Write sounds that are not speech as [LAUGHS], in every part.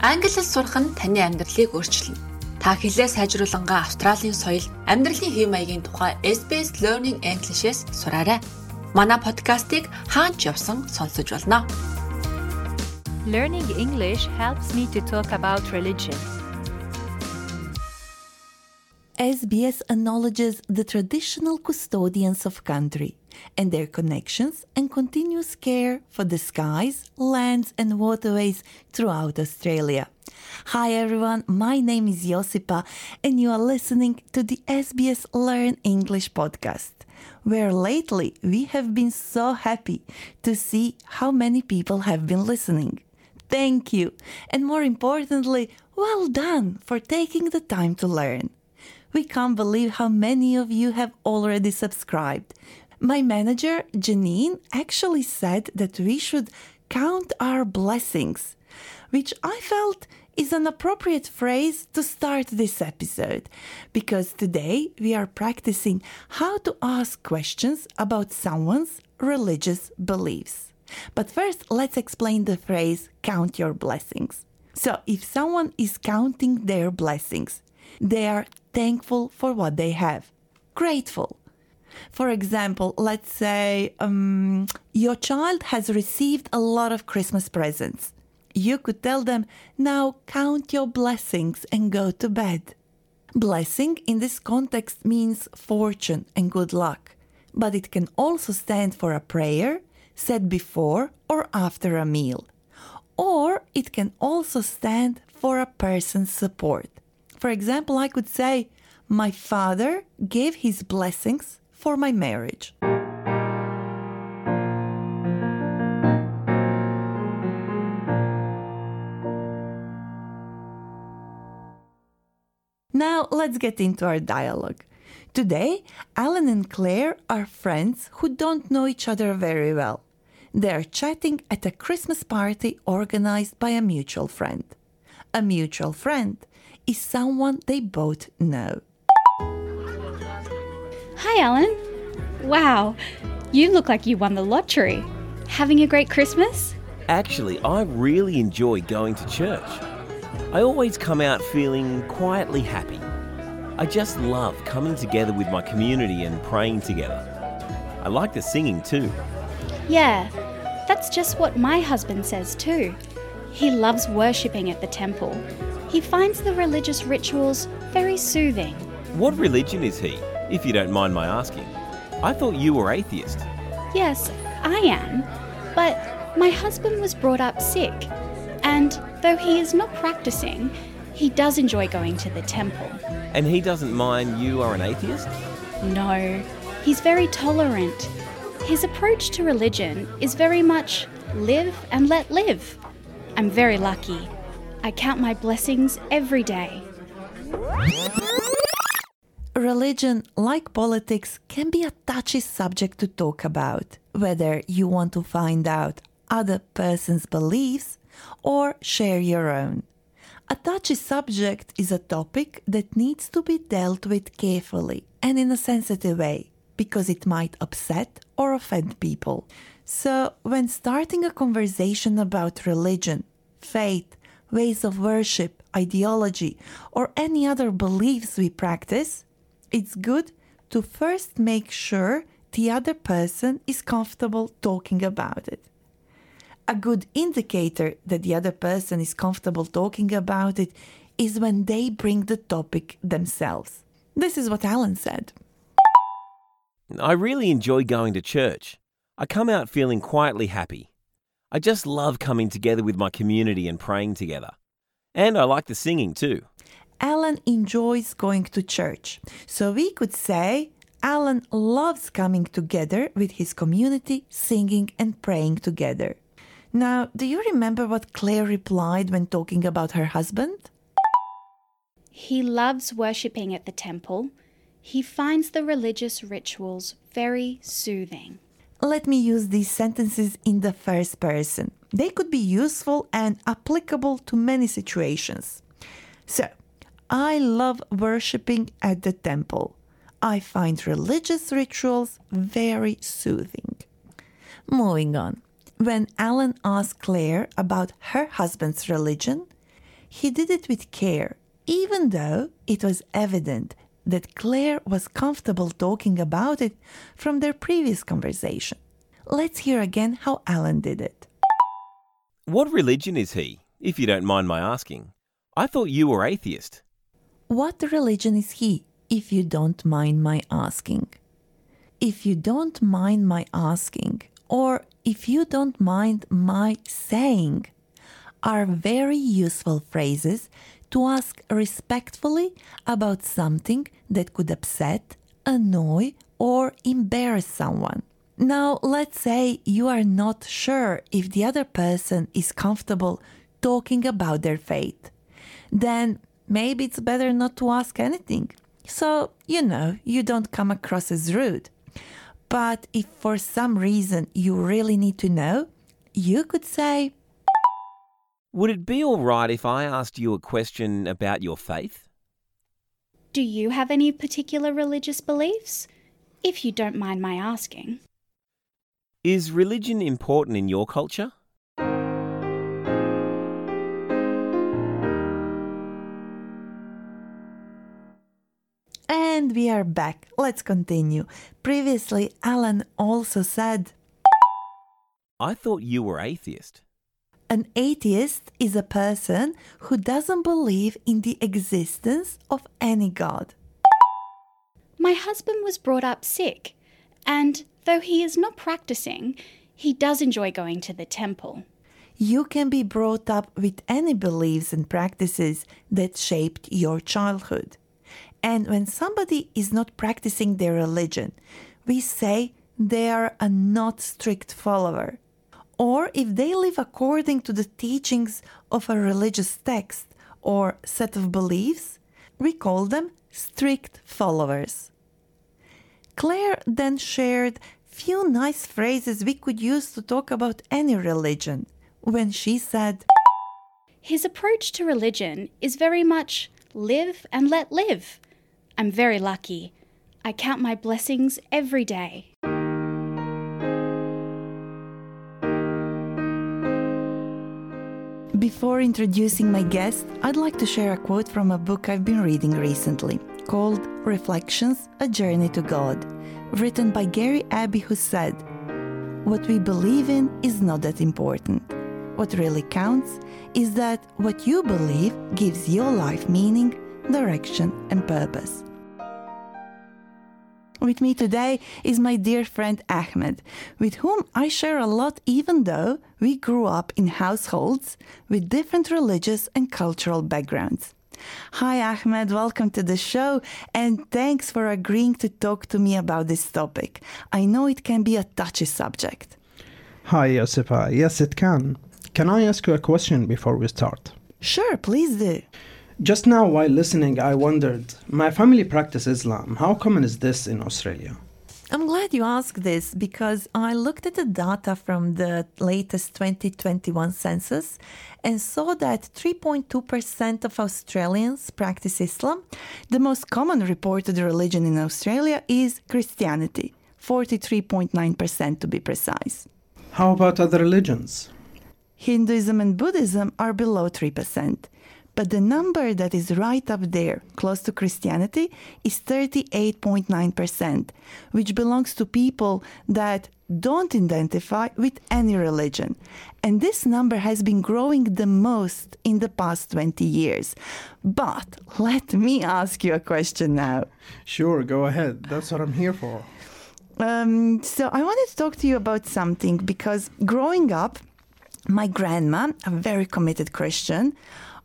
Англи хэл сурах нь таны амьдралыг өөрчилнө. Та хэлээ сайжруулангаа Австралийн соёл, амьдралын хэв маягийн тухай SBS Learning English-с сураарай. Манай подкастыг хаач явсан сонсож болно. Learning English helps me to talk about religion. SBS acknowledges the traditional custodians of country and their connections and continuous care for the skies, lands, and waterways throughout Australia. Hi everyone, my name is Josipa, and you are listening to the SBS Learn English podcast, where lately we have been so happy to see how many people have been listening. Thank you, and more importantly, well done for taking the time to learn. We can't believe how many of you have already subscribed. My manager, Janine, actually said that we should count our blessings, which I felt is an appropriate phrase to start this episode because today we are practicing how to ask questions about someone's religious beliefs. But first, let's explain the phrase count your blessings. So, if someone is counting their blessings, they are thankful for what they have, grateful. For example, let's say um, your child has received a lot of Christmas presents. You could tell them, now count your blessings and go to bed. Blessing in this context means fortune and good luck, but it can also stand for a prayer said before or after a meal. Or it can also stand for a person's support. For example, I could say, My father gave his blessings for my marriage. Now let's get into our dialogue. Today, Alan and Claire are friends who don't know each other very well. They are chatting at a Christmas party organized by a mutual friend. A mutual friend is someone they both know. Hi, Alan. Wow, you look like you won the lottery. Having a great Christmas? Actually, I really enjoy going to church. I always come out feeling quietly happy. I just love coming together with my community and praying together. I like the singing too. Yeah, that's just what my husband says too. He loves worshipping at the temple. He finds the religious rituals very soothing. What religion is he, if you don't mind my asking? I thought you were atheist. Yes, I am. But my husband was brought up Sikh, and though he is not practicing, he does enjoy going to the temple. And he doesn't mind you are an atheist? No, he's very tolerant. His approach to religion is very much live and let live. I'm very lucky. I count my blessings every day. Religion, like politics, can be a touchy subject to talk about, whether you want to find out other person's beliefs or share your own. A touchy subject is a topic that needs to be dealt with carefully and in a sensitive way because it might upset or offend people. So, when starting a conversation about religion, faith, ways of worship, ideology, or any other beliefs we practice, it's good to first make sure the other person is comfortable talking about it. A good indicator that the other person is comfortable talking about it is when they bring the topic themselves. This is what Alan said. I really enjoy going to church. I come out feeling quietly happy. I just love coming together with my community and praying together. And I like the singing too. Alan enjoys going to church. So we could say Alan loves coming together with his community, singing and praying together. Now, do you remember what Claire replied when talking about her husband? He loves worshipping at the temple. He finds the religious rituals very soothing. Let me use these sentences in the first person. They could be useful and applicable to many situations. So, I love worshipping at the temple. I find religious rituals very soothing. Moving on. When Alan asked Claire about her husband's religion, he did it with care, even though it was evident that Claire was comfortable talking about it from their previous conversation. Let's hear again how Alan did it. What religion is he, if you don't mind my asking? I thought you were atheist. What religion is he, if you don't mind my asking? If you don't mind my asking, or if you don't mind my saying, are very useful phrases to ask respectfully about something that could upset, annoy, or embarrass someone. Now, let's say you are not sure if the other person is comfortable talking about their faith. Then maybe it's better not to ask anything. So, you know, you don't come across as rude. But if for some reason you really need to know, you could say, Would it be all right if I asked you a question about your faith? Do you have any particular religious beliefs? If you don't mind my asking. Is religion important in your culture? And we are back. Let's continue. Previously, Alan also said, I thought you were atheist. An atheist is a person who doesn't believe in the existence of any God. My husband was brought up Sikh, and though he is not practicing, he does enjoy going to the temple. You can be brought up with any beliefs and practices that shaped your childhood. And when somebody is not practicing their religion, we say they are a not strict follower. Or if they live according to the teachings of a religious text or set of beliefs, we call them strict followers. Claire then shared few nice phrases we could use to talk about any religion when she said, His approach to religion is very much live and let live. I'm very lucky. I count my blessings every day. Before introducing my guest, I'd like to share a quote from a book I've been reading recently called Reflections A Journey to God, written by Gary Abbey, who said, What we believe in is not that important. What really counts is that what you believe gives your life meaning, direction, and purpose. With me today is my dear friend Ahmed, with whom I share a lot, even though we grew up in households with different religious and cultural backgrounds. Hi, Ahmed, welcome to the show, and thanks for agreeing to talk to me about this topic. I know it can be a touchy subject. Hi, Josipa. Yes, it can. Can I ask you a question before we start? Sure, please do. Just now, while listening, I wondered my family practice Islam. How common is this in Australia? I'm glad you asked this because I looked at the data from the latest 2021 census and saw that 3.2% of Australians practice Islam. The most common reported religion in Australia is Christianity, 43.9% to be precise. How about other religions? Hinduism and Buddhism are below 3%. But the number that is right up there, close to Christianity, is 38.9%, which belongs to people that don't identify with any religion. And this number has been growing the most in the past 20 years. But let me ask you a question now. Sure, go ahead. That's what I'm here for. Um, so I wanted to talk to you about something because growing up, my grandma, a very committed Christian,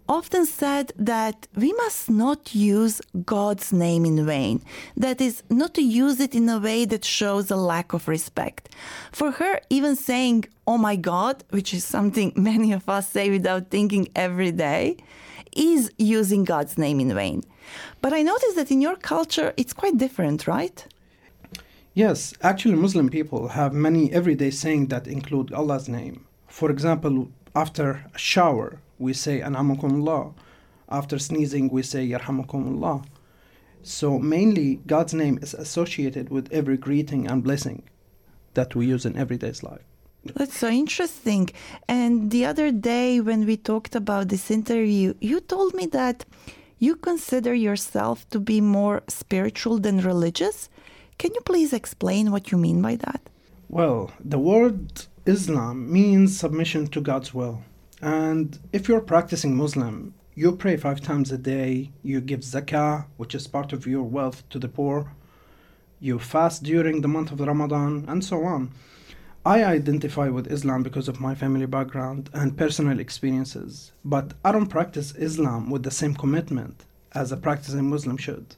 often said that we must not use God's name in vain. That is, not to use it in a way that shows a lack of respect. For her, even saying, Oh my God, which is something [LAUGHS] many of us say without thinking every day, is using God's name in vain. But I noticed that in your culture, it's quite different, right? Yes, actually, Muslim people have many everyday sayings that include Allah's name. For example, after a shower, we say An'amakumullah. After sneezing, we say Yarhamukumullah. So mainly, God's name is associated with every greeting and blessing that we use in everyday's life. That's so interesting. And the other day, when we talked about this interview, you told me that you consider yourself to be more spiritual than religious. Can you please explain what you mean by that? Well, the word Islam means submission to God's will. And if you're practicing Muslim, you pray five times a day, you give zakah, which is part of your wealth, to the poor, you fast during the month of Ramadan, and so on. I identify with Islam because of my family background and personal experiences, but I don't practice Islam with the same commitment as a practicing Muslim should.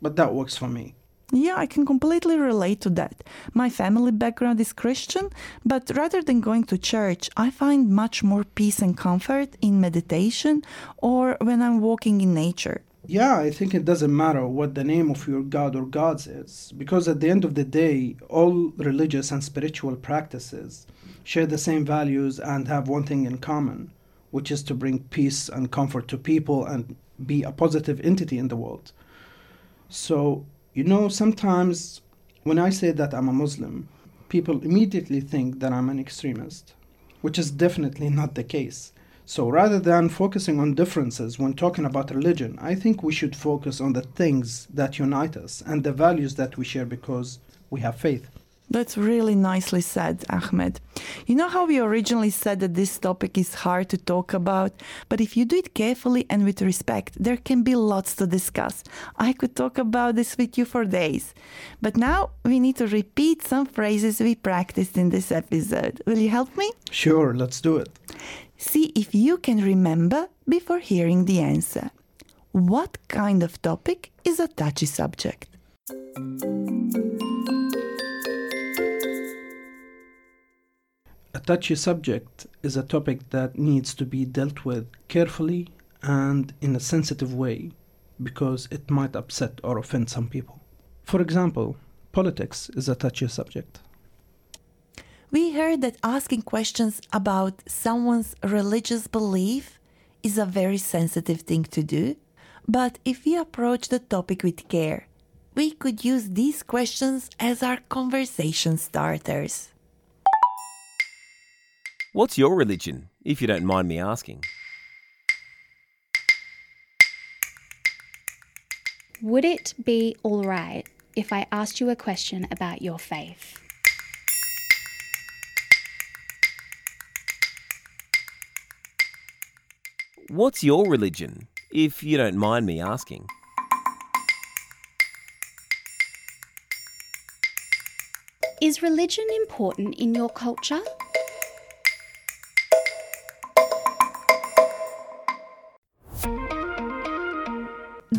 But that works for me. Yeah, I can completely relate to that. My family background is Christian, but rather than going to church, I find much more peace and comfort in meditation or when I'm walking in nature. Yeah, I think it doesn't matter what the name of your god or gods is, because at the end of the day, all religious and spiritual practices share the same values and have one thing in common, which is to bring peace and comfort to people and be a positive entity in the world. So, you know, sometimes when I say that I'm a Muslim, people immediately think that I'm an extremist, which is definitely not the case. So rather than focusing on differences when talking about religion, I think we should focus on the things that unite us and the values that we share because we have faith. That's really nicely said, Ahmed. You know how we originally said that this topic is hard to talk about, but if you do it carefully and with respect, there can be lots to discuss. I could talk about this with you for days. But now we need to repeat some phrases we practiced in this episode. Will you help me? Sure, let's do it. See if you can remember before hearing the answer. What kind of topic is a touchy subject? A touchy subject is a topic that needs to be dealt with carefully and in a sensitive way because it might upset or offend some people. For example, politics is a touchy subject. We heard that asking questions about someone's religious belief is a very sensitive thing to do, but if we approach the topic with care, we could use these questions as our conversation starters. What's your religion, if you don't mind me asking? Would it be all right if I asked you a question about your faith? What's your religion, if you don't mind me asking? Is religion important in your culture?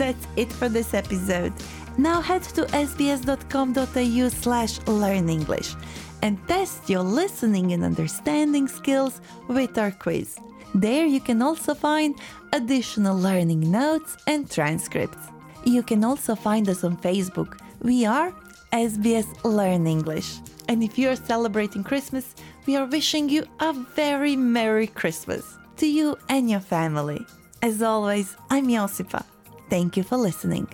That's it for this episode. Now head to sbs.com.au slash learn English and test your listening and understanding skills with our quiz. There you can also find additional learning notes and transcripts. You can also find us on Facebook. We are SBS Learn English. And if you are celebrating Christmas, we are wishing you a very Merry Christmas to you and your family. As always, I'm Josipa. Thank you for listening.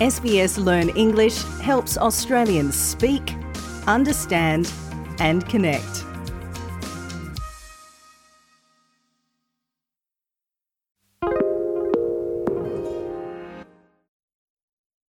SBS Learn English helps Australians speak, understand, and connect.